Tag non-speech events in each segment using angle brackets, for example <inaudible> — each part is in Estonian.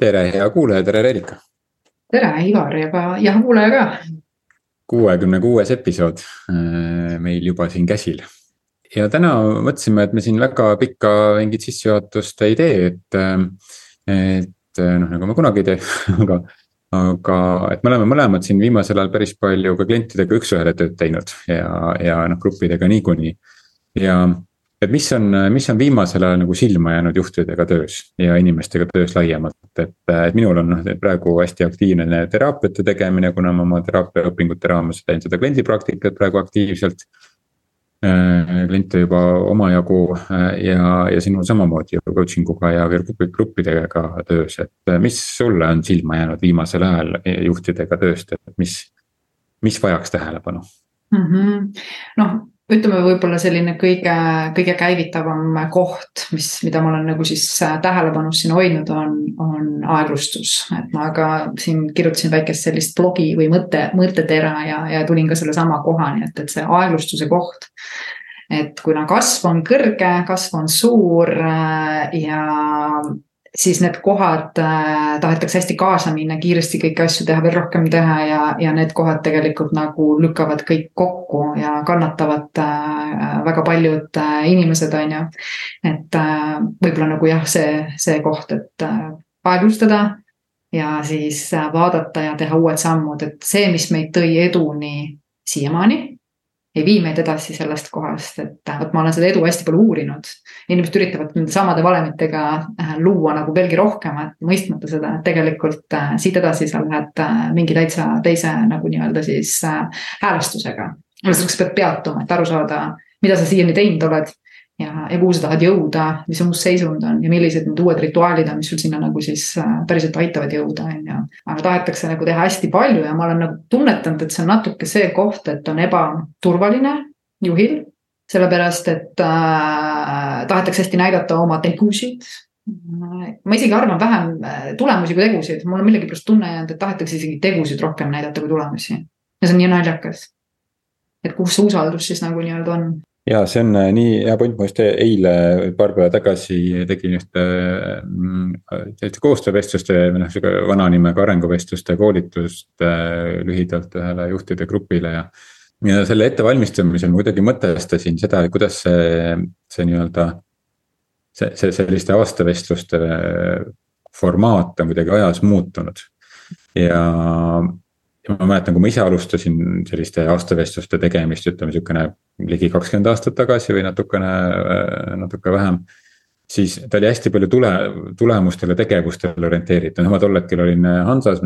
tere, hea kuulaja, tere Reelika. tere, Ivar ja ja kuulaja ka. kuuekümne kuues episood äh, meil juba siin käsil. ja täna mõtlesime, et me siin väga pikka mingit sissejuhatust ei tee, et, äh, et äh, noh, nagu me kunagi ei tee <laughs> aga aga et me oleme mõlemad siin viimasel ajal päris palju ka klientidega üks-ühele tööd teinud ja, ja noh, gruppidega niikuinii. ja et mis on, mis on viimasel ajal nagu silma jäänud juhtidega töös ja inimestega töös laiemalt, et, et minul on noh, praegu hästi aktiivne teraapiate tegemine, kuna ma oma teraapiaõpingute raames teen seda kliendipraktikat praegu aktiivselt. Äh, kliente juba omajagu äh, ja, ja sinul samamoodi ju coaching uga ja gruppidega töös, et mis sulle on silma jäänud viimasel ajal juhtidega tööst, et mis, mis vajaks tähelepanu mm? -hmm. noh ütleme võib-olla selline kõige, kõige käivitavam koht, mis, mida ma olen nagu siis äh, tähelepanus siin hoidnud, on, on aeglustus. et ma ka siin kirjutasin väikest sellist blogi või mõtte, mõttetera ja, ja tulin ka sellesama kohani, et, et see aeglustuse koht. et kuna kasv on kõrge, kasv on suur äh, ja siis need kohad äh, tahetakse hästi kaasa minna, kiiresti kõiki asju teha, veel rohkem teha ja, ja need kohad tegelikult nagu lükkavad kõik kokku ja kannatavad äh, väga paljud äh, inimesed, on ju. et äh, võib-olla nagu jah, see, see koht, et äh, aeglustada ja siis äh, vaadata ja teha uued sammud, et see, mis meid tõi eduni siiamaani ei vii meid edasi sellest kohast, et vot ma olen seda edu hästi palju uurinud. inimesed üritavad nende samade valemitega äh, luua nagu veelgi rohkemat, mõistmata seda, et tegelikult äh, siit edasi sa lähed äh, mingi täitsa teise nagu nii-öelda siis häälestusega. selleks pead peatuma, et aru saada, mida sa siiani teinud oled ja, ja kuhu sa tahad jõuda, mis su uus seisund on ja millised need uued rituaalid on, mis sul sinna nagu siis äh, päriselt aitavad jõuda, on ju. aga tahetakse nagu teha hästi palju ja ma olen nagu tunnetanud, et see on natuke see koht, et on ebaturvaline juhil. sellepärast, et äh, tahetakse hästi näidata oma tegusid ma isegi arvan vähem äh, tulemusi kui tegusid, mul on millegipärast tunne jäänud, et tahetakse isegi tegusid rohkem näidata kui tulemusi. ja see on nii naljakas. et kus see usaldus siis nagu nii-öelda on ja see on äh, nii hea point, ma just eile paar päeva tagasi tegin ühte sellist mm, koostöövestluste või noh, sihuke vana nimega arenguvestluste koolitust äh, lühidalt ühele juhtide grupile ja. ja selle ettevalmistamisel ma kuidagi mõtestasin seda, kuidas see, see nii-öelda. see, see selliste aastavestluste formaat on kuidagi ajas muutunud ja ja ma mäletan, kui ma ise alustasin selliste aastavestluste tegemist, ütleme sihukene ligi kakskümmend aastat tagasi või natukene, natuke vähem. siis ta oli hästi palju tule, tulemustele, tegevustele orienteeritud, noh ma tol hetkel olin Hansas,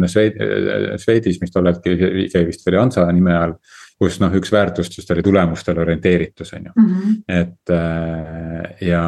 Swedis, mis tol hetkel ise vist oli Hansa nime all kus noh, üks väärtustest oli tulemustele orienteeritus, on ju -hmm. et ja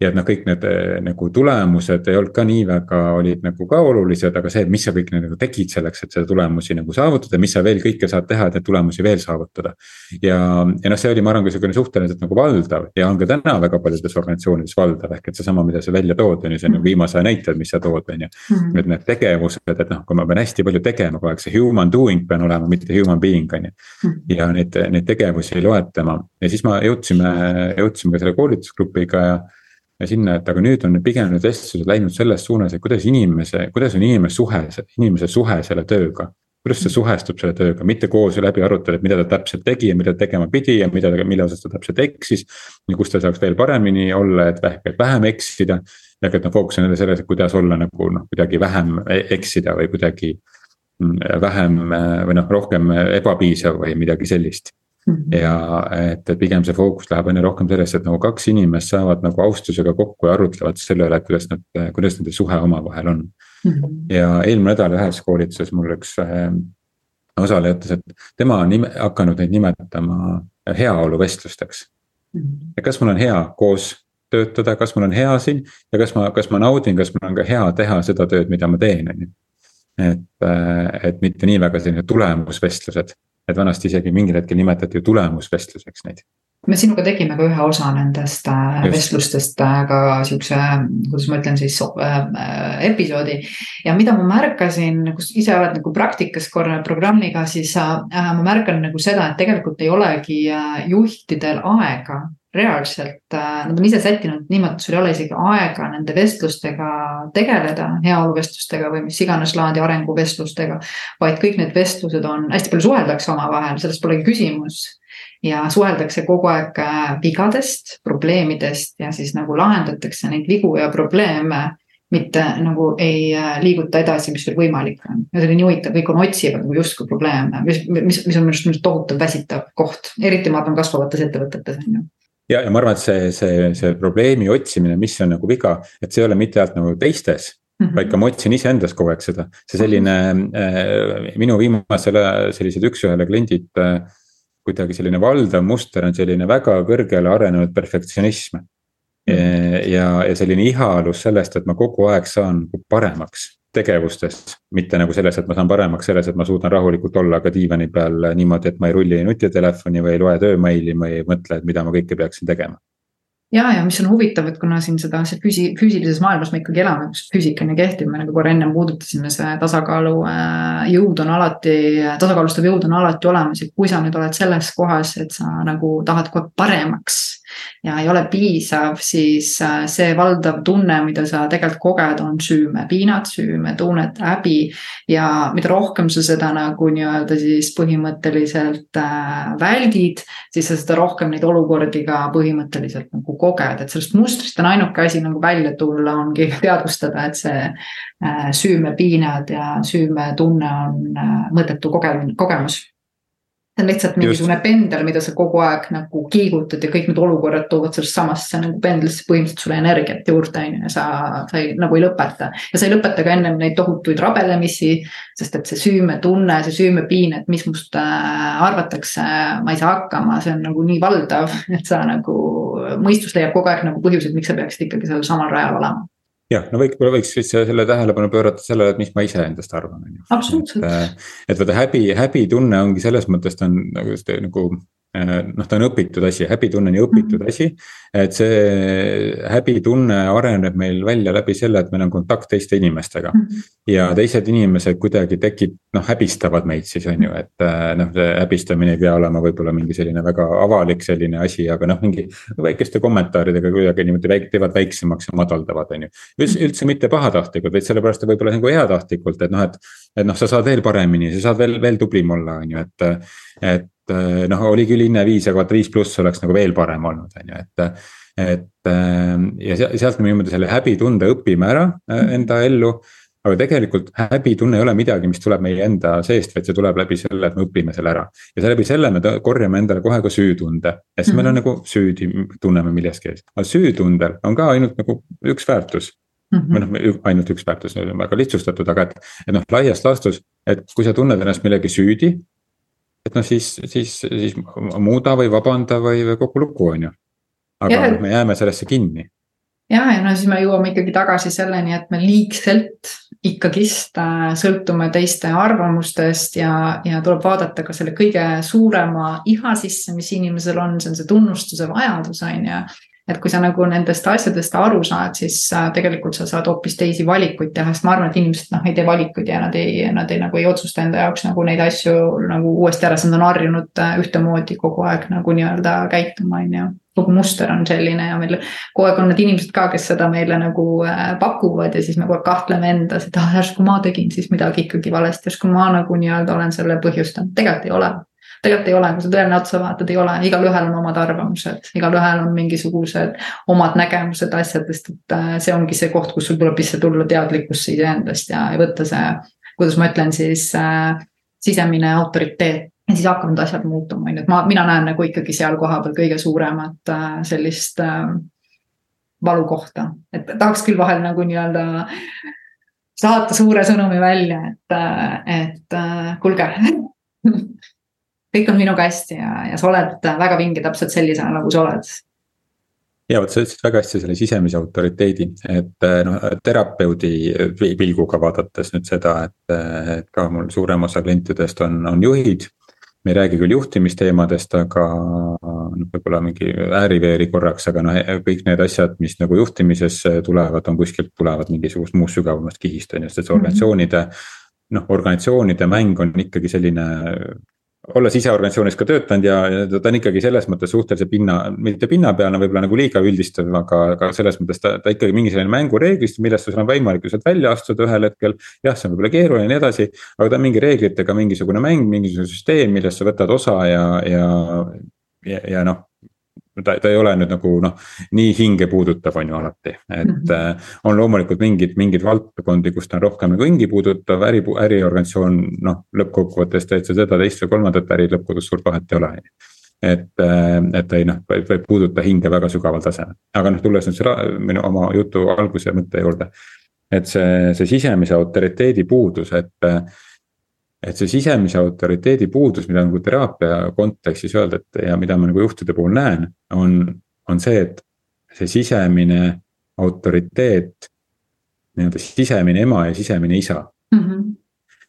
ja et noh, kõik need eh, nagu tulemused ei olnud ka nii väga, olid nagu ka olulised, aga see, mis sa kõik nagu tegid selleks, et seda tulemusi nagu saavutada, mis sa veel kõike saad teha, et neid tulemusi veel saavutada. ja, ja noh, see oli, ma arvan, sihukene suhteliselt nagu valdav ja on ka täna väga paljudes organisatsioonides valdav, ehk et seesama, mida sa välja tood, on ju, see on nagu viimase aja näited, mis sa tood, on ju. Mhm. et need tegevused, et noh, kui ma pean hästi palju tegema kogu aeg, see human doing pean olema, mitte human being, on ju. Mhm. ja neid, neid tegevusi loetlema ja siis ma jõudsime, jõudsime ka selle koolitusgrupiga ja ja sinna, et aga nüüd on pigem need vestlused läinud selles suunas, et kuidas inimese, kuidas on inimese suhe, inimese suhe selle tööga. kuidas see suhestub selle tööga, mitte koos läbi arutada, et mida ta täpselt tegi ja mida ta tegema pidi ja mida ta, mille osas ta täpselt eksis. ja kus ta saaks veel paremini olla, et vähk, vähem eksida. ehk et noh, fookus on jälle selles, et kuidas olla nagu noh, kuidagi vähem e-, eksida või kuidagi mm, vähem või noh, rohkem ebapiisav või midagi sellist. Ja et, pigem see fookus läheb aina rohkem sellesse, et nagu kaks inimest saavad nagu austusega kokku ja arutlevad selle üle, et kuidas nad, kuidas nende suhe omavahel on mm. -hmm. ja eelmine nädal ühes koolituses mul üks äh, osaleja ütles, et tema on nime, hakanud neid nimetama heaoluvestlusteks mm. -hmm. et kas mul on hea koos töötada, kas mul on hea siin ja kas ma, kas ma naudin, kas mul on ka hea teha seda tööd, mida ma teen, on ju. et, äh, et mitte nii väga sellised tulemusvestlused et vanasti isegi mingil hetkel nimetati ju tulemusvestluseks neid. me sinuga tegime ka ühe osa nendest äh, Just. vestlustest äh, ka siukse, kuidas ma ütlen siis äh, episoodi. ja mida ma märkasin, kus ise oled nagu praktikas korra programmiga, siis äh, ma märkan nagu seda, et tegelikult ei olegi juhtidel aega reaalselt, äh, nad on ise sättinud niimoodi, et sul ei ole isegi aega nende vestlustega tegeleda, heaoluvestlustega või mis iganes laadi arenguvestlustega. vaid kõik need vestlused on, hästi palju suheldakse omavahel, sellest polegi küsimus. ja suheldakse kogu aeg äh, vigadest, probleemidest ja siis nagu lahendatakse neid vigu ja probleeme mitte nagu ei äh, liiguta edasi, mis veel võimalik on. ja see oli nii huvitav, kõik on otsivad nagu justkui probleeme, mis, mis, mis on minu arust tohutav väsitav koht, eriti ma arvan kasvavates ettevõtetes on ju ja, ja ma arvan, et see, see, see probleemi otsimine, mis on nagu viga, et see ei ole mitte ainult nagu teistes Mm -hmm. vaid ka ma otsin iseendas kogu aeg seda, see selline äh, minu viimasel ajal sellised üks-ühele kliendid äh,. kuidagi selline valdav muster on selline väga kõrgele arenenud perfektsionism. ja, ja selline ihalus sellest, et ma kogu aeg saan paremaks tegevustes, mitte nagu selles, et ma saan paremaks selles, et ma suudan rahulikult olla ka diivani peal niimoodi, et ma ei rulli nutitelefoni või ei loe töömeili või ei mõtle, et mida ma kõike peaksin tegema. Ja, ja mis on huvitav, et kuna siin seda, füsi-, füüsilises maailmas me ikkagi elame, kus füüsika on ju kehtiv, me nagu korra ennem puudutasime, see tasakaalu äh, jõud on alati, tasakaalustav jõud on alati olemas ja kui sa nüüd oled selles kohas, et sa nagu tahad kogu aeg paremaks ja ei ole piisav, siis äh, see valdav tunne, mida sa tegelikult koged, on süümepiinad, süümetunnet, häbi. ja mida rohkem sa seda nagu nii-öelda siis põhimõtteliselt äh, väldid, siis sa seda rohkem neid olukordi ka põhimõtteliselt nagu koged, et sellest mustrist on ainuke asi nagu välja tulla, ongi <laughs> teadvustada, et see äh, süümepiinad ja süümetunne on mõttetu kogemine, kogemus see on lihtsalt mingisugune Just. pendel, mida sa kogu aeg nagu kiigutad ja kõik need olukorrad toovad sellest samasse nagu pendlisse põhimõtteliselt sulle energiat juurde, on ju, ja sa, sa ei, nagu ei lõpeta. ja sa ei lõpeta ka ennem neid tohutuid rabelemisi, sest et see süümetunne, see süümepiin, et mis must äh, arvatakse, ma ei saa hakkama, see on nagu nii valdav, et sa nagu, mõistus leiab kogu aeg nagu põhjuseid, miks sa peaksid ikkagi sellel samal rajal olema jah, no võib-olla võiks siis selle tähelepanu pöörata sellele, et mis ma ise endast arvan, on ju. absoluutselt. et, vaata häbi, häbitunne ongi selles mõttes ta on nagu, nagu Äh, noh, ta on õpitud asi, häbitunne on ju õpitud -hmm. asi. et see häbitunne areneb meil välja läbi selle, et meil on kontakt teiste inimestega. -hmm. ja teised inimesed kuidagi tekib, noh häbistavad meid siis on ju, et äh, noh, see häbistamine ei pea olema võib-olla mingi selline väga avalik selline asi, aga noh, mingi. väikeste kommentaaridega kuidagi niimoodi väik, teevad väiksemaks ja madaldavad, on ju. üldse, üldse mitte pahatahtlikult, vaid sellepärast võib-olla nagu heatahtlikult, et noh, et. et noh, sa saad veel paremini, sa saad veel, veel tublim olla, on ju, et, et noh, oli küll hinne viis, aga vaata viis pluss oleks nagu veel parem olnud, on ju, et. et eh, ja sealt me niimoodi selle häbitunde õpime ära eh, enda ellu. aga tegelikult häbitunne ei ole midagi, mis tuleb meie enda seest, vaid see tuleb läbi selle, et me õpime selle ära. ja läbi selle me korjame endale kohe ka süütunde ja siis mm -hmm. meil on mhm. nagu süüdi, tunneme milleski eest. aga süütundel on ka ainult nagu üks väärtus Mm -hmm. või noh, ainult üks väärtus, väga lihtsustatud, aga et, et noh, laias laastus, et kui sa tunned ennast millegi süüdi, et noh, siis, siis, siis muuda või vabanda või, või kogu lugu, on ju. aga ja, me jääme sellesse kinni. ja, ja no siis me jõuame ikkagi tagasi selleni, et me liigselt ikkagist äh, sõltume teiste arvamustest ja, ja tuleb vaadata ka selle kõige suurema iha sisse, mis inimesel on, see on see tunnustuse vajadus, on ju et kui sa nagu nendest asjadest aru saad, siis äh, tegelikult sa saad hoopis teisi valikuid teha, sest ma arvan, et inimesed noh, ei tee valikuid ja nad ei, nad ei nagu ei otsusta enda jaoks nagu neid asju nagu uuesti ära, sest nad on harjunud äh, ühtemoodi kogu aeg nagu nii-öelda käituma, on ju. Kogu muster on selline ja meil kogu aeg on need inimesed ka, kes seda meile nagu äh, pakuvad ja siis me kogu aeg kahtleme endas, et ah, järsku ma tegin siis midagi ikkagi valesti, järsku ma nagu nii-öelda olen selle põhjustanud, tegelikult ei ole tegelikult ei ole, kui sa tõele otsa vaatad, ei ole, igalühel on omad arvamused, igalühel on mingisugused omad nägemused asjadest, et äh, see ongi see koht, kus sul tuleb lihtsalt tulla teadlikkusse iseendast ja, võtta see, kuidas ma ütlen siis äh, sisemine autoriteet. Ja siis hakkavad asjad muutuma, on ju, et ma, mina näen nagu ikkagi seal kohapeal kõige suuremat äh, sellist äh, valukohta, et tahaks küll vahel nagu nii-öelda saata suure sõnumi välja, et, äh, et äh, kuulge <laughs> kõik on minuga hästi ja, ja sa oled väga vinge täpselt sellisena, nagu sa oled ja vot sa ütlesid väga hästi selle sisemise autoriteedi, et noh, terapeudi pilguga vaadates nüüd seda, et, et ka mul suurem osa klientidest on, on juhid. me ei räägi küll juhtimisteemadest, aga noh, võib-olla mingi ääri-veeri korraks, aga noh, kõik need asjad, mis nagu juhtimises tulevad, on kuskilt tulevad mingisugust muust sügavamast kihist on ju, sest mhm. organisatsioonide. noh, organisatsioonide mäng on ikkagi selline olles ise organisatsioonis ka töötanud ja, ja ta on ikkagi selles mõttes suhtelise pinna, mitte pinnapealne, võib-olla nagu liiga üldistav, aga, aga selles mõttes ta, ta ikkagi mingi selline mängureeglist, millest sul on võimalik ju sealt välja astuda ühel hetkel. jah, see on võib-olla keeruline ja nii edasi, aga ta on mingi reeglitega mingisugune mäng, mingisugune süsteem, millest sa võtad osa ja, ja, ja, ja noh ta, ta ei ole nüüd nagu noh, nii hinge puudutav on ju alati, et mm -hmm. on loomulikult mingid, mingeid valdkondi, kus ta on rohkem nagu hingi puudutav, äri, äriorganisatsioon noh, lõppkokkuvõttes teed sa seda, teist või kolmandat äri, lõppkokkuvõttes suurt vahet ei ole, et, äh, et ei noh, võib puuduta hinge väga sügaval tasemel, aga noh, tulles nüüd selle minu oma jutu alguse mõtte juurde. et see, see sisemise autoriteedi puudus, et et see sisemise autoriteedi puudus, mida nagu teraapia kontekstis öelda, et ja mida ma nagu juhtide puhul näen, on, on see, et see sisemine autoriteet. nii-öelda sisemine ema ja sisemine isa mm. -hmm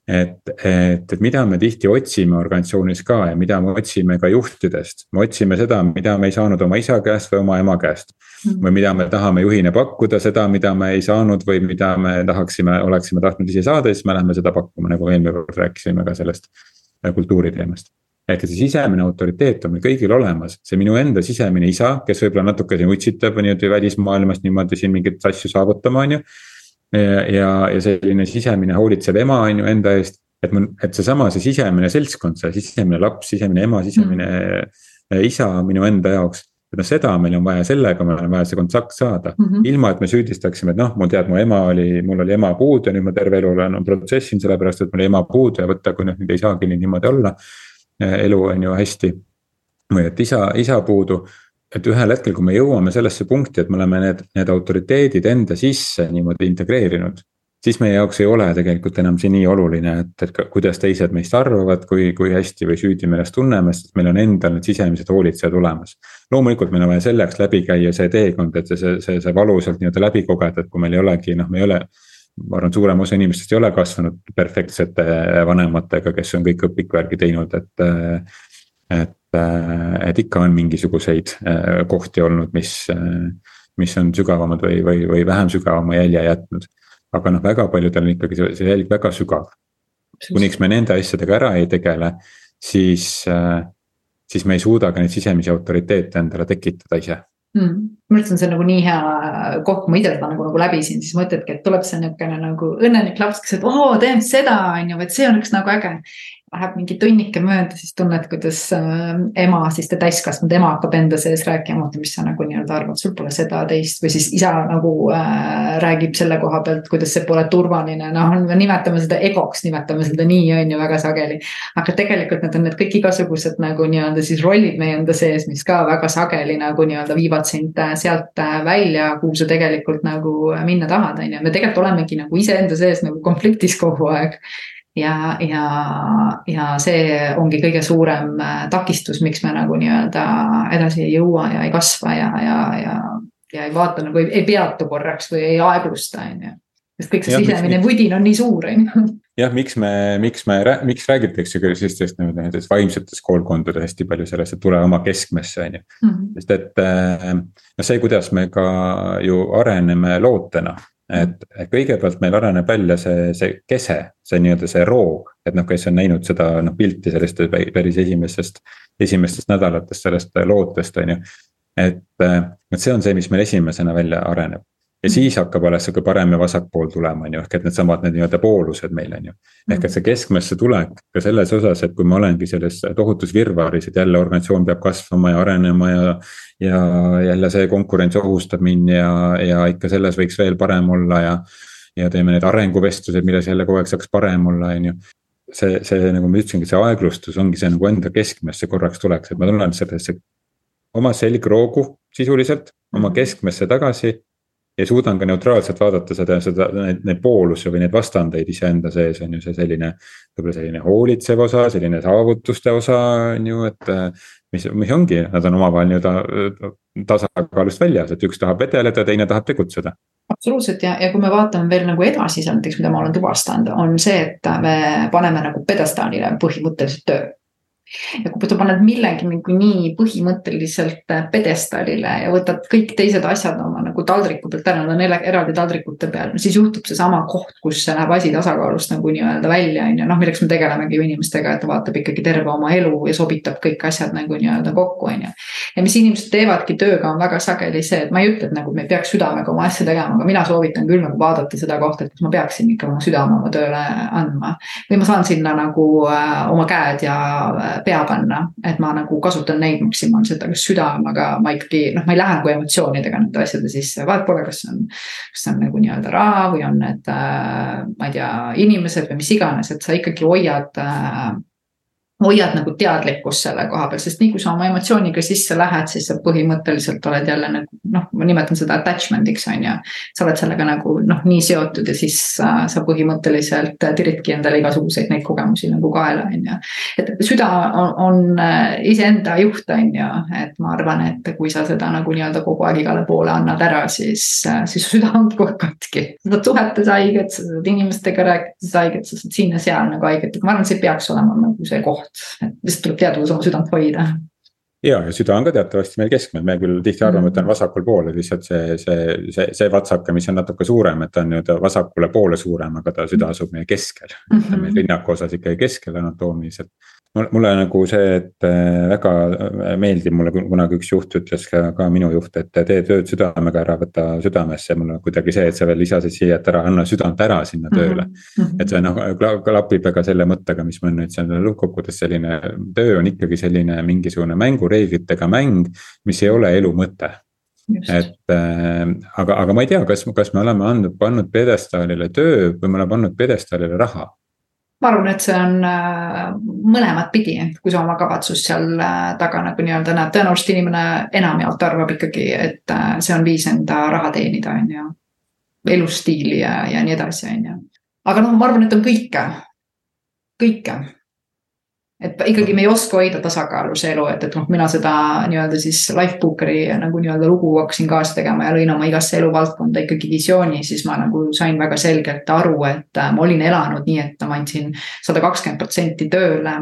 et, et, et mida me tihti otsime organisatsioonis ka ja mida me otsime ka juhtidest, me otsime seda, mida me ei saanud oma isa käest või oma ema käest. Mhm. või mida me tahame juhina pakkuda, seda, mida me ei saanud või mida me tahaksime, oleksime tahtnud ise saada, siis me läheme seda pakkuma, nagu eelmine kord rääkisime ka sellest äh, kultuuri teemast ehk see sisemine autoriteet on meil kõigil olemas, see minu enda sisemine isa, kes võib-olla natuke siin utsitab niimoodi välismaailmast niimoodi siin mingeid asju saavutama, on ju ja, ja, ja selline sisemine hoolitsev ema on ju enda eest. et mul, et seesama, see sisemine seltskond, see sisemine laps, sisemine ema, sisemine mm. isa minu enda jaoks. Et noh, seda meil on vaja, sellega meil on vaja see kontakt saada mm, -hmm. ilma et me süüdistaksime, et noh, mul tead, mu ema oli, mul oli ema puudu ja nüüd ma terve elu olen protsessinud sellepärast, et mul oli ema puudu ja võtta, kui noh, nüüd ei saagi nii niimoodi olla. elu on ju hästi, või et isa, isa puudu et ühel hetkel, kui me jõuame sellesse punkti, et me oleme need, need autoriteedid enda sisse niimoodi integreerinud. Siis meie jaoks ei ole tegelikult enam see nii oluline, et, et kuidas teised meist arvavad, kui, kui hästi või süüdi me ennast tunneme, sest meil on endal need sisemised hoolitsejad olemas. loomulikult meil on vaja selleks läbi käia see teekond, et see, see, see, see valusalt nii-öelda läbi kogeda, et kui meil ei olegi, noh, me ei ole ma arvan, suurem osa inimestest ei ole kasvanud perfektsete vanematega, kes on kõik õpikvärgi teinud, et. et et ikka on mingisuguseid kohti olnud, mis, mis on sügavamad või, või, või vähem sügavama jälje jätnud. Aga noh, väga paljudel on ikkagi see, see jälg väga sügav. kuniks me nende asjadega ära ei tegele, siis, siis me ei suuda ka neid sisemisi autoriteete endale tekitada ise. Mm.. arust on see nagu nii hea koht, kui ma ise seda nagu, nagu läbisin, siis mõtledki, et tuleb see niisugune nagu õnnelik laps, kes, et oo, teen seda, on ju, et see oleks nagu äge läheb mingi tunnike mööda, siis tunned, kuidas äh, ema, siis ta täiskasvanud ema hakkab enda sees rääkima, mis sa nagu nii-öelda arvad, sul pole seda, teist või siis isa nagu äh, räägib selle koha pealt, kuidas see pole turvaline, noh, me nimetame seda egoks, nimetame seda nii, on ju, väga sageli. aga tegelikult need on need kõik igasugused nagu nii-öelda siis rollid meie enda sees, mis ka väga sageli nagu nii-öelda viivad sind äh, sealt äh, välja, kuhu sa tegelikult nagu minna tahad, on ju, me tegelikult olemegi nagu iseenda sees nagu konfliktis kogu aeg ja, ja, ja see ongi kõige suurem äh, takistus, miks me nagu nii-öelda edasi ei jõua ja ei kasva ja, ja, ja, ja ei vaata nagu ei, ei peatu korraks või ei aeglusta, on ju. sest kõik see sisemine vudin on nii suur, on ju jah, miks me, miks me, miks räägitakse küll sellistest nagu näiteks vaimsetes koolkondades hästi palju sellest, et tule oma keskmesse, on ju. Mhm. sest et noh, see, kuidas me ka ju areneme lootena et kõigepealt meil areneb välja see, see kese, see nii-öelda see roog, et noh, kes on näinud seda noh pilti sellest päris esimesest, esimestest nädalatest sellest lootest, on ju. et, et see on see, mis meil esimesena välja areneb ja siis hakkab alles sihuke parem ja vasakpool tulema, on ju, ehk et needsamad need nii-öelda poolused meil on ju. ehk et see keskmesse tulek ka selles osas, et kui ma olengi selles tohutus virvarris, et jälle organisatsioon peab kasvama ja arenema ja. ja jälle see konkurents ohustab mind ja, ja ikka selles võiks veel parem olla ja. ja teeme need arenguvestlused, milles jälle kogu aeg saaks parem olla, on ju see, see nagu ma ütlesingi, see aeglustus ongi see nagu enda keskmesse korraks tuleks, et ma tulen sellesse oma selgroogu sisuliselt, oma mhm. keskmesse tagasi ja suudan ka neutraalselt vaadata seda, seda, neid, neid poolusi või neid vastandeid iseenda sees on ju see selline. võib-olla selline hoolitsev osa, selline saavutuste osa on ju, et mis, mis ongi, nad on omavahel nii-öelda tasakaalust väljas, et üks tahab vedeleda, teine tahab tegutseda absoluutselt ja, ja kui me vaatame veel nagu edasi näiteks, mida ma olen tuvastanud, on see, et me paneme nagu pjedestaalile põhimõtteliselt töö ja kui sa paned millegi nagu nii põhimõtteliselt pjedestaalile ja võtad kõik teised asjad oma nagu taldriku pealt ära, nad on eraldi taldrikute peal, siis juhtub seesama koht, kus läheb asi tasakaalust nagu nii-öelda välja, on ju, noh, milleks me tegelemegi ju inimestega, et ta vaatab ikkagi terve oma elu ja sobitab kõik asjad nagu nii-öelda kokku, on ju. ja mis inimesed teevadki tööga, on väga sageli see, et ma ei ütle, et nagu me ei peaks südamega oma asja tegema, aga mina soovitan küll nagu vaadata seda kohta, et kas ma peaksin ikka oma südame oma tööle andma. või ma saan sinna nagu äh, oma käed ja äh, pea panna, et ma nagu kasutan neid maksimaalselt, aga südamega ma ikkagi noh, ma ei lähe nagu emotsioonidega nende asjade sisse, vahet pole, kas on. kas on nagu nii-öelda raha või on need äh,, ma ei tea, inimesed või mis iganes, et sa ikkagi hoiad äh, hoiad nagu teadlikkust selle koha peal, sest nii kui sa oma emotsiooniga sisse lähed, siis sa põhimõtteliselt oled jälle nagu noh, ma nimetan seda attachment'iks on ju. sa oled sellega nagu noh, nii seotud ja siis äh, sa põhimõtteliselt tiridki endale igasuguseid neid kogemusi nagu kaela on ju. et süda on, on äh, iseenda juht on ju, et ma arvan, et kui sa seda nagu nii-öelda kogu aeg igale poole annad ära, siis, äh, siis süda ongi aeg katki. sa saad suhetes haiget, sa saad inimestega rääkides haiget, sa saad siin-seal nagu haiget, aga ma arvan, et see peaks olema nagu see koht, et lihtsalt tuleb teadvus oma südant hoida ja, ja süda on ka teatavasti meil keskmel, me küll tihti arvame, et on mhm. vasakul pool, et lihtsalt see, see, see, see vatsake, mis on natuke suurem, et ta on nii-öelda vasakule poole suurem, aga ta süda asub meie keskel mm. -hmm. meil rinnaku osas ikkagi keskel anatoomiliselt mulle nagu see, et äh, väga äh, meeldib, mulle kunagi üks juht ütles ka, ka minu juht, et tee tööd südamega, ära võta südamesse, mul on kuidagi see, et sa veel lisasid siia, et ära anna südant ära sinna tööle mm. -hmm. et see noh klapib väga selle mõttega, mis mul nüüd seal lõppkokkuvõttes selline töö on ikkagi selline mingisugune mängureeglitega mäng, mis ei ole elu mõte. Just. et äh, aga, aga ma ei tea, kas, kas me oleme andnud, pannud pjedestaalile töö või me oleme pannud pjedestaalile raha ma arvan, et see on äh, mõlemat pidi, kui sa oma kavatsust seal äh, taga nagu nii-öelda näed, tõenäoliselt inimene enamjaolt arvab ikkagi, et äh, see on viis enda raha teenida, on ju. elustiili ja, ja nii edasi, on ju. aga noh, ma arvan, et on kõike, kõike et ikkagi me ei oska hoida tasakaalus elu, et, et noh, mina seda nii-öelda siis Lifebookeri nagu nii-öelda lugu hakkasin kaasa tegema ja lõin oma igasse eluvaldkonda ikkagi visiooni, siis ma nagu sain väga selgelt aru, et ma olin elanud nii, et ma andsin sada kakskümmend protsenti tööle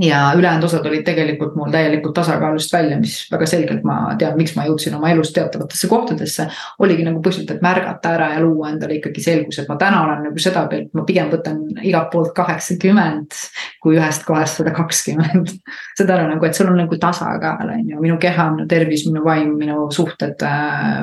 ja ülejäänud osad olid tegelikult mul täielikult tasakaalust välja, mis väga selgelt ma tean, miks ma jõudsin oma elus teatavatesse kohtadesse. oligi nagu põhjust, et märgata ära ja luua endale ikkagi selgus, et ma täna olen nagu seda pealt, ma pigem võtan igalt poolt kaheksakümmend. kui ühest kohast sada kakskümmend. <laughs> saad aru nagu, et sul on nagu tasakaal on ju, minu keha, minu tervis, minu vaim, minu suhted,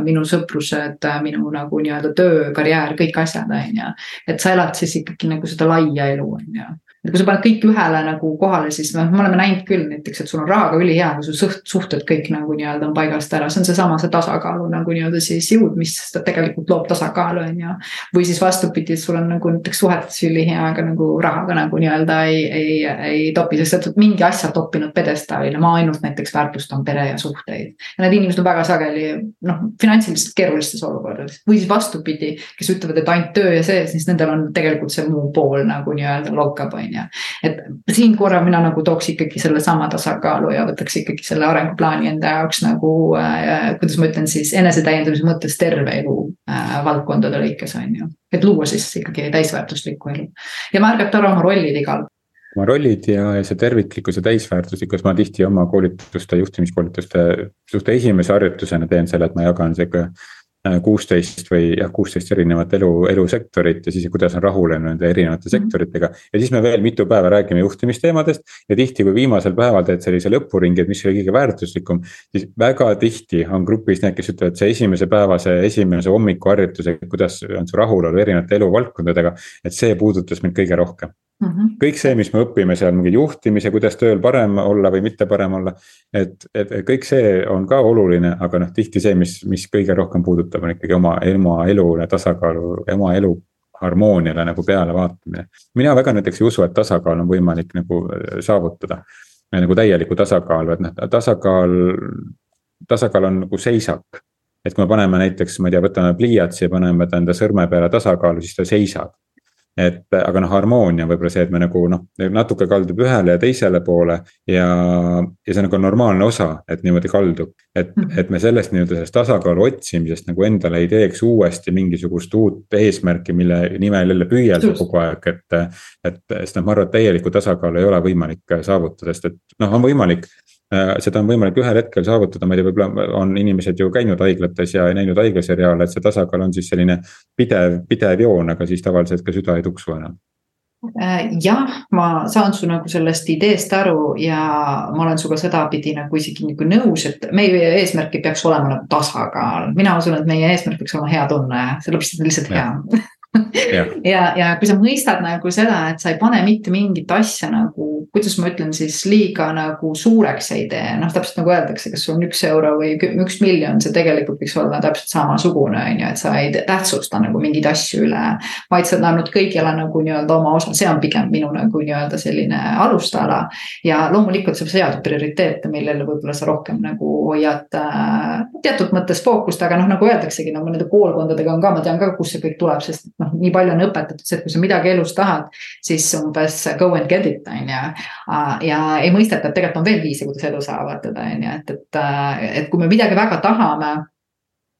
minu sõprused, minu nagu nii-öelda töö, karjäär, kõik asjad on ju. et sa elad siis ikkagi nagu seda laia elu on ju et kui sa paned kõik ühele nagu kohale, siis noh, me oleme näinud küll näiteks, et sul on rahaga ülihea, aga su suht-, suhted kõik nagu nii-öelda on paigast ära, see on seesama, see tasakaalu nagu nii-öelda siis jõud, mis tegelikult loob tasakaalu, on ju. või siis vastupidi, et sul on nagu näiteks suhetes ülihea, aga nagu rahaga nagu nii-öelda ei, ei, ei topi, sest sa oled mingi asja toppinud pjedestaalile, ma ainult näiteks väärtustan pere ja suhteid. ja need inimesed on väga sageli noh, finantsiliselt keerulistes olukordades või siis vastupidi, kes ütlevad, et ainult töö ja see, siis nendel on tegelikult see muu pool nagu nii-öelda lokkab, on ju on ju. et siin korra mina nagu tooks ikkagi sellesama tasakaalu ja võtaks ikkagi selle arenguplaani enda jaoks nagu äh,, kuidas ma ütlen siis enesetäiendamise mõttes terve elu äh, valdkondade lõikes on ju. et luua siis ikkagi täisväärtuslikku elu ja märgata ära oma rollid igal oma rollid ja, ja see terviklikkus ja täisväärtuslikkus, ma tihti oma koolituste, juhtimiskoolituste suhte esimese harjutusena teen selle, et ma jagan sihuke Äh, kuusteist või jah, kuusteist erinevat elu, elusektorit ja siis kuidas on rahule nende erinevate mhm. sektoritega. ja siis me veel mitu päeva räägime juhtimisteemadest ja tihti, kui viimasel päeval teed sellise lõpuringi, et mis oli kõige väärtuslikum. siis väga tihti on grupis need, kes ütlevad, see esimese päeva, see esimese hommikuharjutus, et kuidas on su rahulolu erinevate eluvaldkondadega. et see puudutas mind kõige rohkem Mm -hmm. kõik see, mis me õpime seal mingi juhtimise, kuidas tööl parem olla või mitte parem olla. et, et kõik see on ka oluline, aga noh, tihti see, mis, mis kõige rohkem puudutab, on ikkagi oma, oma elule tasakaalu, oma elu harmooniale nagu pealevaatamine. mina väga näiteks ei usu, et tasakaal on võimalik nagu äh, saavutada. nagu täielikku tasakaalu, et noh, tasakaal, tasakaal on nagu seisak et kui me paneme näiteks, ma ei tea, võtame pliiatsi ja paneme ta enda sõrme peale tasakaalu, siis ta seisab et aga noh, harmoonia on võib-olla see, et me nagu noh, natuke kaldub ühele ja teisele poole ja, ja see on nagu normaalne osa, et niimoodi kaldub. et, mhm. et me sellest nii-öelda sellest tasakaalu otsimisest nagu endale ei teeks uuesti mingisugust uut eesmärki, mille nimel jälle püüelda kogu aeg, et. et sest noh, ma arvan, et täielikku tasakaalu ei ole võimalik saavutada, sest et noh, on võimalik seda on võimalik ühel hetkel saavutada, ma ei tea, võib-olla on inimesed ju käinud haiglates ja näinud haiglaseriaale, et see tasakaal on siis selline pidev, pidev joon, aga siis tavaliselt ka süda ei tuksu enam. Äh, jah, ma saan su nagu sellest ideest aru ja ma olen sinuga sedapidi nagu isegi nagu nõus, et meie eesmärk ei peaks olema nagu tasakaal. mina usun, et meie eesmärk peaks olema hea tunne, sellepärast et lihtsalt hea <laughs> ja, <laughs> ja, ja kui sa mõistad nagu seda, et sa ei pane mitte mingit asja nagu, kuidas ma ütlen siis liiga nagu suureks ei tee, noh, täpselt nagu öeldakse, kas sul on üks euro või üks miljon, see tegelikult võiks olla täpselt samasugune, on ju, et sa ei tähtsusta nagu mingeid asju üle. vaid sa oled andnud kõigile nagu nii-öelda oma osa, see on pigem minu nagu nii-öelda selline alustala. ja loomulikult sa sead prioriteete, millele võib-olla sa rohkem nagu hoiad äh, teatud mõttes fookust, aga noh, nagu öeldaksegi nagu nende koolkondadega on ka, ma tean ka, kust see kõik tuleb, sest noh, nii palju on õpetatud, et kui sa midagi elus tahad, siis umbes go and get it, on ju. ja ei mõisteta, et tegelikult on veel viise, kuidas edu saavutada, on ju, et, et, et kui me midagi väga tahame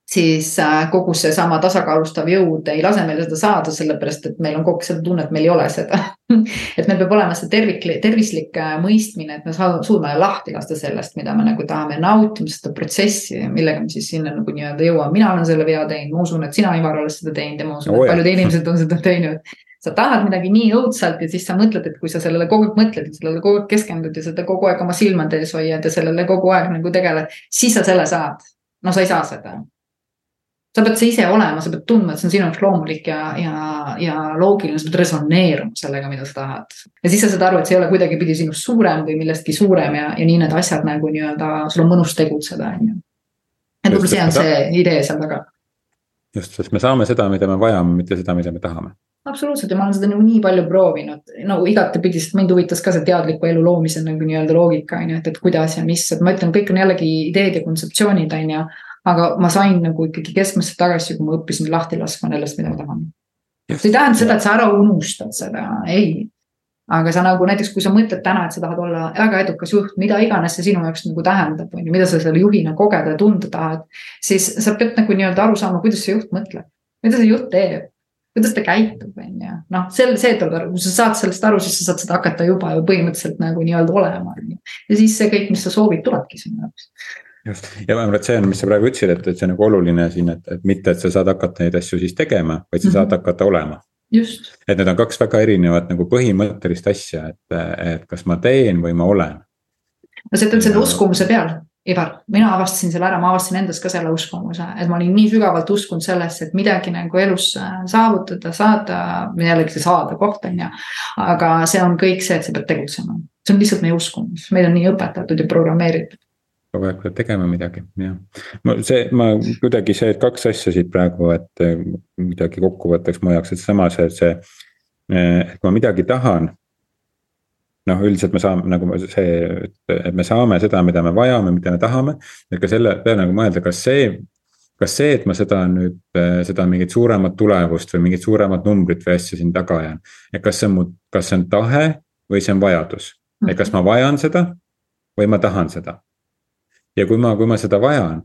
siis äh, kogu seesama tasakaalustav jõud ei lase meil seda saada, sellepärast et meil on kogu aeg seda tunne, et meil ei ole seda <laughs> et meil peab olema see tervik, tervislik äh, mõistmine, et me suudame lahti lasta sellest, mida me nagu tahame, nautima seda protsessi, millega me siis sinna nagu nii-öelda jõuame. mina olen selle vea teinud, ma usun, et sina, Ivar, oled seda teinud ja ma usun oh,, et paljud inimesed on seda teinud sa tahad midagi nii õudselt ja siis sa mõtled, et kui sa sellele kogu aeg mõtled ja sellele kogu aeg keskendud ja seda kogu aeg oma silmade ees hoiad ja sellele kogu aeg nagu tegeled, siis sa selle saad. no sa ei saa seda sa pead see ise olema, sa pead tundma, et see on sinu jaoks loomulik ja, ja, ja loogiline, sa pead resoneeruma sellega, mida sa tahad. ja siis sa saad aru, et see ei ole kuidagipidi sinust suurem või millestki suurem ja, ja nii need asjad nagu nii-öelda, sul on mõnus tegutseda, on ju. et võib-olla see on see idee seal taga. just, sest me saame seda, mida me vajame, mitte seda, mida me tahame absoluutselt ja ma olen seda nagu nii palju proovinud, no igatepidi, sest mind huvitas ka see teadliku elu loomise nagu nii-öelda loogika on ju, et, et kuidas ja mis, et ma ütlen, kõik on jällegi ideed ja kontseptsioonid on ju aga ma sain nagu ikkagi keskmesse tagasi, kui ma õppisin lahti laskma sellest, mida ma tahan. see ei tähenda seda, et sa ära unustad seda, ei. aga sa nagu näiteks, kui sa mõtled täna, et sa tahad olla väga edukas juht, mida iganes see sinu jaoks nagu tähendab, on ju, mida sa selle juhina kogeda ja tunda tahad. siis sa pead nagu nii-öelda aru saama, kuidas see juht mõtleb, mida see juht teeb kuidas ta käitub, on ju, noh, sel, see tuleb aru, kui sa saad sellest aru, siis sa saad seda hakata juba ju põhimõtteliselt nagu nii-öelda olema, on ju. ja siis see kõik, mis sa soovid, tulebki sinu jaoks just, ja ma arvan, et see on, mis sa praegu ütlesid, et, et see on nagu oluline siin, et, et mitte, et sa saad hakata neid asju siis tegema, vaid sa mm -hmm. saad hakata olema. et need on kaks väga erinevat nagu põhimõttelist asja, et, et kas ma teen või ma olen. no see ütleb selle uskumuse peal, Ivar, mina avastasin selle ära, ma avastasin endas ka selle uskumuse, et ma olin nii sügavalt uskunud sellesse, et midagi nagu elus saavutada, saada, jällegi see saada koht on ju. aga see on kõik see, et sa pead tegutsema, see on lihtsalt meie uskumus, meid on nii õpetatud ja programmeeritud kogu aeg peab tegema midagi, jah. ma see, ma kuidagi see kaks asja siit praegu, et eh, midagi kokkuvõtteks mu jaoks, et seesama see, see. Eh, et kui ma midagi tahan. noh, üldiselt me saame nagu see, et me saame seda, mida me vajame, mida me tahame. et ka selle peale nagu mõelda, kas see, kas see, et ma seda nüüd, eh, seda mingit suuremat tulemust või mingit suuremat numbrit või asja siin taga ajan. et kas see on mu, kas see on tahe või see on vajadus, et kas ma vajan seda või ma tahan seda ja kui ma, kui ma seda vajan.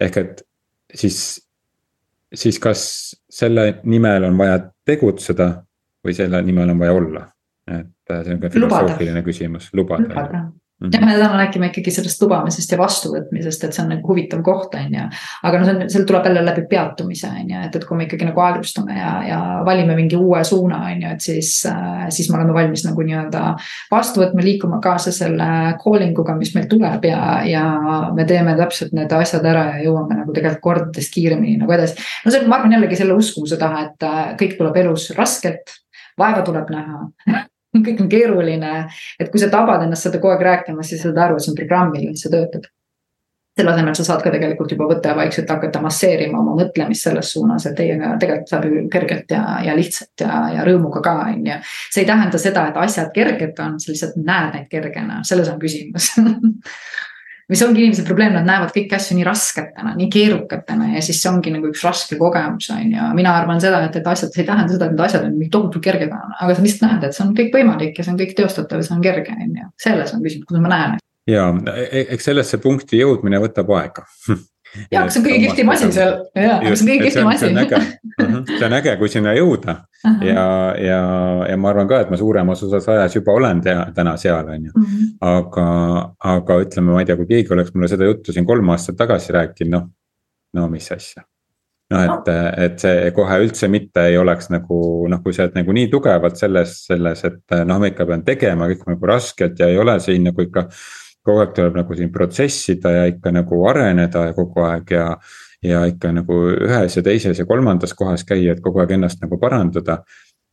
ehk et siis, siis kas selle nimel on vaja tegutseda või selle nimel on vaja olla, et äh, see on ka filosoofiline küsimus, lubada, lubada. Ja me täna räägime ikkagi sellest lubamisest ja vastuvõtmisest, et see on nagu huvitav koht, on ju. aga no see on, seal tuleb jälle läbi peatumise, on ju, et, et kui me ikkagi nagu aeglustame ja, ja valime mingi uue suuna, on ju, et siis äh,, siis me oleme valmis nagu nii-öelda vastu võtma, liikuma kaasa selle calling uga, mis meil tuleb ja, ja me teeme täpselt need asjad ära ja jõuame nagu tegelikult kordades kiiremini nagu edasi. no see on, ma arvan jällegi selle uskumuse taha, et äh, kõik tuleb elus raskelt, vaeva tuleb näha <laughs> <laughs> kõik on keeruline, et kui sa tabad ennast seda kogu aeg rääkima, siis sa saad aru, et see on programm, see töötab. selle asemel sa saad ka tegelikult juba võtta ja vaikselt hakata masseerima oma mõtlemist selles suunas, et teiega tegelikult saab ju kergelt ja, ja lihtsalt ja, ja rõõmuga ka, on ju. see ei tähenda seda, et asjad kerged on, sa lihtsalt näed neid kergena, selles on küsimus <laughs> mis ongi inimese probleem, nad näevad kõiki asju nii rasketena, nii keerukatena ja siis see ongi nagu üks raske kogemus, on ju. mina arvan seda, et, et asjad, see ei tähenda seda, et need asjad on nii tohutult kerged, aga sa lihtsalt näed, et see on kõik võimalik ja see on kõik teostatav ja see on kerge, on ju. selles on küsimus, kuidas ma näen. ja e-, eks sellesse punkti jõudmine võtab aega <laughs> ja, aga see on kõige kihvtim asi seal, jaa, aga see on kõige kihvtim asi. <laughs> Mhm, see on äge, kui sinna jõuda uh -huh. ja, ja, ja ma arvan ka, et ma suuremas osas ajas juba olen tea, täna seal, on ju. Mhm. aga, aga ütleme, ma ei tea, kui keegi oleks mulle seda juttu siin kolm aastat tagasi rääkinud, noh, no mis asja noh, et, et see kohe üldse mitte ei oleks nagu noh, kui sa oled nagu nii tugevalt selles, selles, et noh, ma ikka pean tegema kõik nagu raskelt ja ei ole siin nagu ikka. Kogu aeg tuleb nagu siin protsessida ja ikka nagu areneda ja kogu aeg ja. ja ikka nagu ühes ja teises ja kolmandas kohas käia, et kogu aeg ennast nagu parandada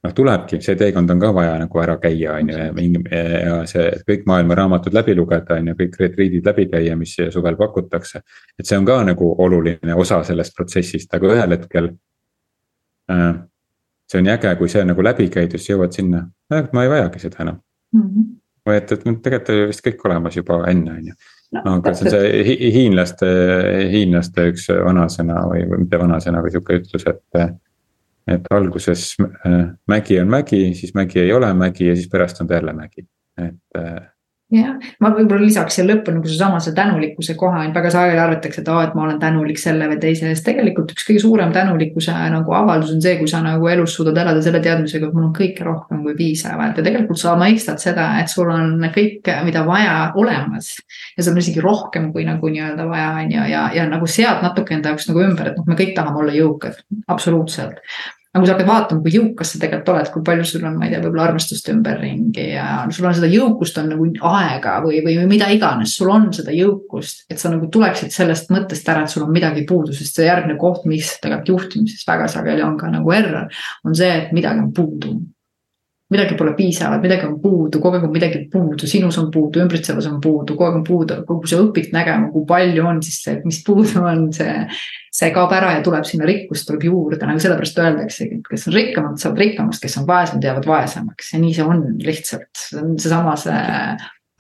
noh, tulebki, see teekond on ka vaja nagu ära käia, on ju, ja see kõik maailma raamatud läbi lugeda, on ju, kõik retriidid läbi käia, mis suvel pakutakse. et see on ka nagu oluline osa sellest protsessist, aga ühel hetkel äh,. see on nii äge, kui see nagu läbi käidud, siis jõuad sinna, ma ei vajagi seda enam mm. -hmm. Või et, et tegelikult oli vist kõik olemas juba enne, on ju. aga see on see hiinlaste, hiinlaste üks vanasõna või, või mitte vanasõna, vaid sihuke ütlus, et et alguses äh, mägi on mägi, siis mägi ei ole mägi ja siis pärast on ta jälle mägi, et äh, jah, ma võib-olla lisaks siia lõppu nagu seesama see tänulikkuse koha, et väga sageli arvatakse, et aa, et ma olen tänulik selle või teise eest. tegelikult üks kõige suurem tänulikkuse nagu avaldus on see, kui sa nagu elus suudad elada selle teadmisega, et mul on kõike rohkem kui piisavalt ja tegelikult sa mõistad seda, et sul on kõik, mida vaja, olemas. ja sul on isegi rohkem kui nagu nii-öelda vaja, on ju, ja, ja nagu sead natuke enda jaoks nagu ümber, et noh, me kõik tahame olla jõukad, absoluutselt aga kui sa hakkad vaatama, kui jõukas sa tegelikult oled, kui palju sul on, ma ei tea, võib-olla armastust ümberringi ja sul on seda jõukust on nagu aega või, või mida iganes, sul on seda jõukust. et sa nagu tuleksid sellest mõttest ära, et sul on midagi puudu, sest see järgmine koht, mis tegelikult juhtimises väga sageli on ka nagu error, on see, et midagi on puudu midagi pole piisavalt, midagi on puudu, kogu aeg on midagi puudu, sinus on puudu, ümbritsevas on puudu, kogu aeg on puudu, kui sa õpid nägema, kui palju on siis see, mis puudu <laughs> on, see. see kaob ära ja tuleb sinna rikkust tuleb juurde, nagu sellepärast öeldaksegi, et kes on rikkamad, saavad rikkamaks, kes on vaesemad, jäävad vaesemaks. Ja nii see on lihtsalt, see on seesama see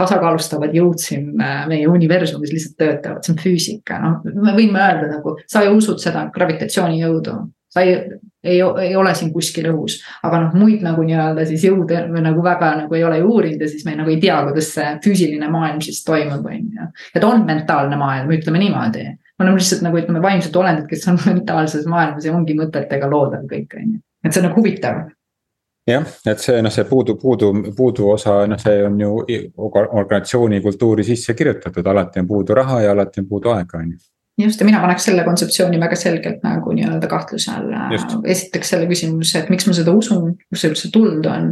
tasakaalustavad jõud siin äh, meie universumis lihtsalt töötavad, see on füüsika, noh, me võime öelda nagu, sa ju usud seda gravitatsioonijõudu sa ei, ei, ei ole siin kuskil õhus, aga noh, muid nagu nii-öelda siis jõude nagu väga nagu ei ole ju uurinud ja siis me nagu ei tea, kuidas see füüsiline maailm siis toimub, on ju. et on mentaalne maailm, ütleme niimoodi. me oleme lihtsalt nagu ütleme vaimsed olendid, kes on <laughs> mentaalses maailmas ja ongi mõtetega loodav kõik, on ju. et see on nagu huvitav jah, et see noh, see puudu, puudu, puudu osa, noh, see on ju organisatsiooni kultuuri sisse kirjutatud, alati on puudu raha ja alati on puudu aega, on ju just ja mina paneks selle kontseptsiooni väga selgelt nagu nii-öelda kahtluse alla. esiteks selle küsimuse, et miks ma seda usun, kust see üldse tulnud on.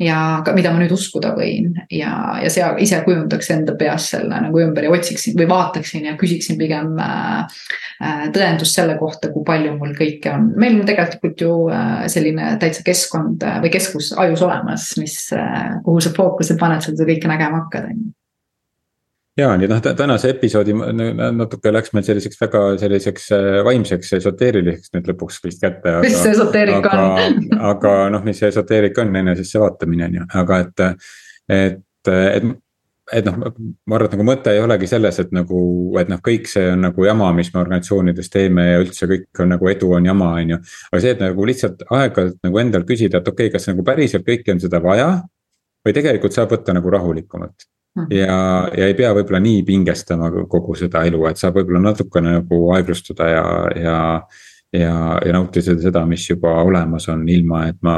ja ka, mida ma nüüd uskuda võin ja, ja seal ise kujundaks enda peas selle nagu ümber ja otsiksin või vaataksin ja küsiksin pigem äh, äh, tõendust selle kohta, kui palju mul kõike on. meil on tegelikult ju äh, selline täitsa keskkond äh, või keskus ajus olemas, mis äh,, kuhu sa fookuse paned, seda kõike nägema hakkad, on ju ja nii noh, tänase episoodi natuke läks meil selliseks väga selliseks äh, vaimseks esoteeriliseks nüüd lõpuks vist kätte. mis see esoteerika on <laughs> aga noh, mis see esoteerika on, enesesse vaatamine on ju, aga et, et, et et noh, ma arvan, et nagu mõte ei olegi selles, et nagu, et noh, kõik see on nagu jama, mis me organisatsioonides teeme ja üldse kõik on nagu edu on jama, on ju. aga see, et nagu lihtsalt aeg-ajalt nagu endal küsida, et okei okay,, kas nagu päriselt kõike on seda vaja. või tegelikult saab võtta nagu rahulikumalt. Ja, ja ei pea võib-olla nii pingestama kogu seda elu, et saab võib-olla natukene nagu aeglustada ja, ja. ja, ja nautida seda, mis juba olemas on, ilma et ma,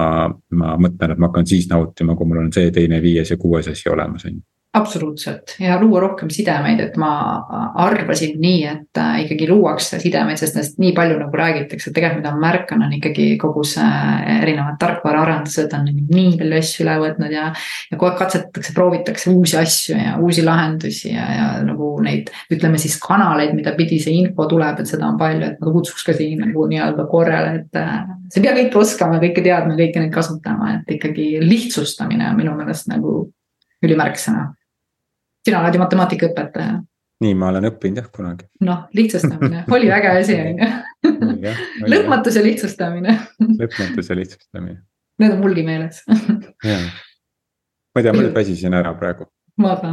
ma mõtlen, et ma hakkan siis nautima, kui mul on see, teine, viies ja kuues asi olemas, on ju absoluutselt ja luua rohkem sidemeid, et ma arvasin nii, et äh, ikkagi luuakse sidemeid, sest nendest nii palju nagu räägitakse, tegelikult mida ma märkan, on ikkagi kogu see erinevad tarkvaraarendused on nii palju asju üle võtnud ja. ja kogu aeg katsetatakse, proovitakse uusi asju ja uusi lahendusi ja, ja nagu neid, ütleme siis kanaleid, mida pidi see info tuleb, et seda on palju, et ma kutsuks ka siin nagu nii-öelda korrale, et. Äh, sa ei pea kõike oskama, kõike teadma, kõike neid kasutama, et ikkagi lihtsustamine on minu meelest nagu ülimärksõna sina oled ju matemaatikaõpetaja. nii, ma olen õppinud jah kunagi. noh, lihtsustamine. Oli väga asi on ju. lõpmatus ja lihtsustamine. Lõpmatus ja lihtsustamine. Need on mulgi meeles. Ma ei tea, ma nüüd väsisin ära praegu. Ma ka.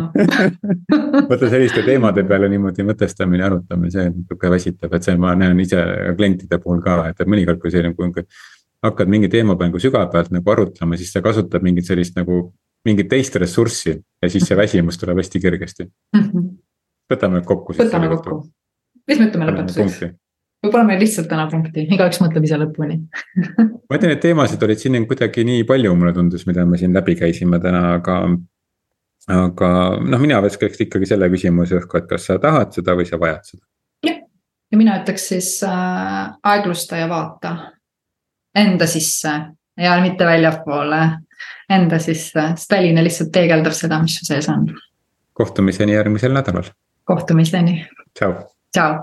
<laughs> Vaata selliste teemade peale niimoodi mõtestamine, arutamine, see natuke väsitab, et see ma näen ise klientide puhul ka, et mõnikord, kui see nagu hakkad mingi teema peal nagu sügapealt nagu arutlema, siis sa kasutad mingit sellist nagu mingit teist ressurssi ja siis see väsimus tuleb hästi kergesti mm. -hmm. võtame kokku. võtame kokku, mis me ütleme lõpetuseks? või paneme lihtsalt täna punkti, igaüks mõtleb ise lõpuni <laughs> ma ütlen, et teemasid olid siin kuidagi nii palju, mulle tundus, mida me siin läbi käisime täna, aga. aga noh, mina viskaks ikkagi selle küsimuse õhku, et kas sa tahad seda või sa vajad seda. jah, ja mina ütleks siis äh, aeglusta ja vaata enda sisse ja mitte väljapoole enda sisse, sest väline lihtsalt peegeldab seda, mis su sees on. kohtumiseni järgmisel nädalal. kohtumiseni. tšau. tšau.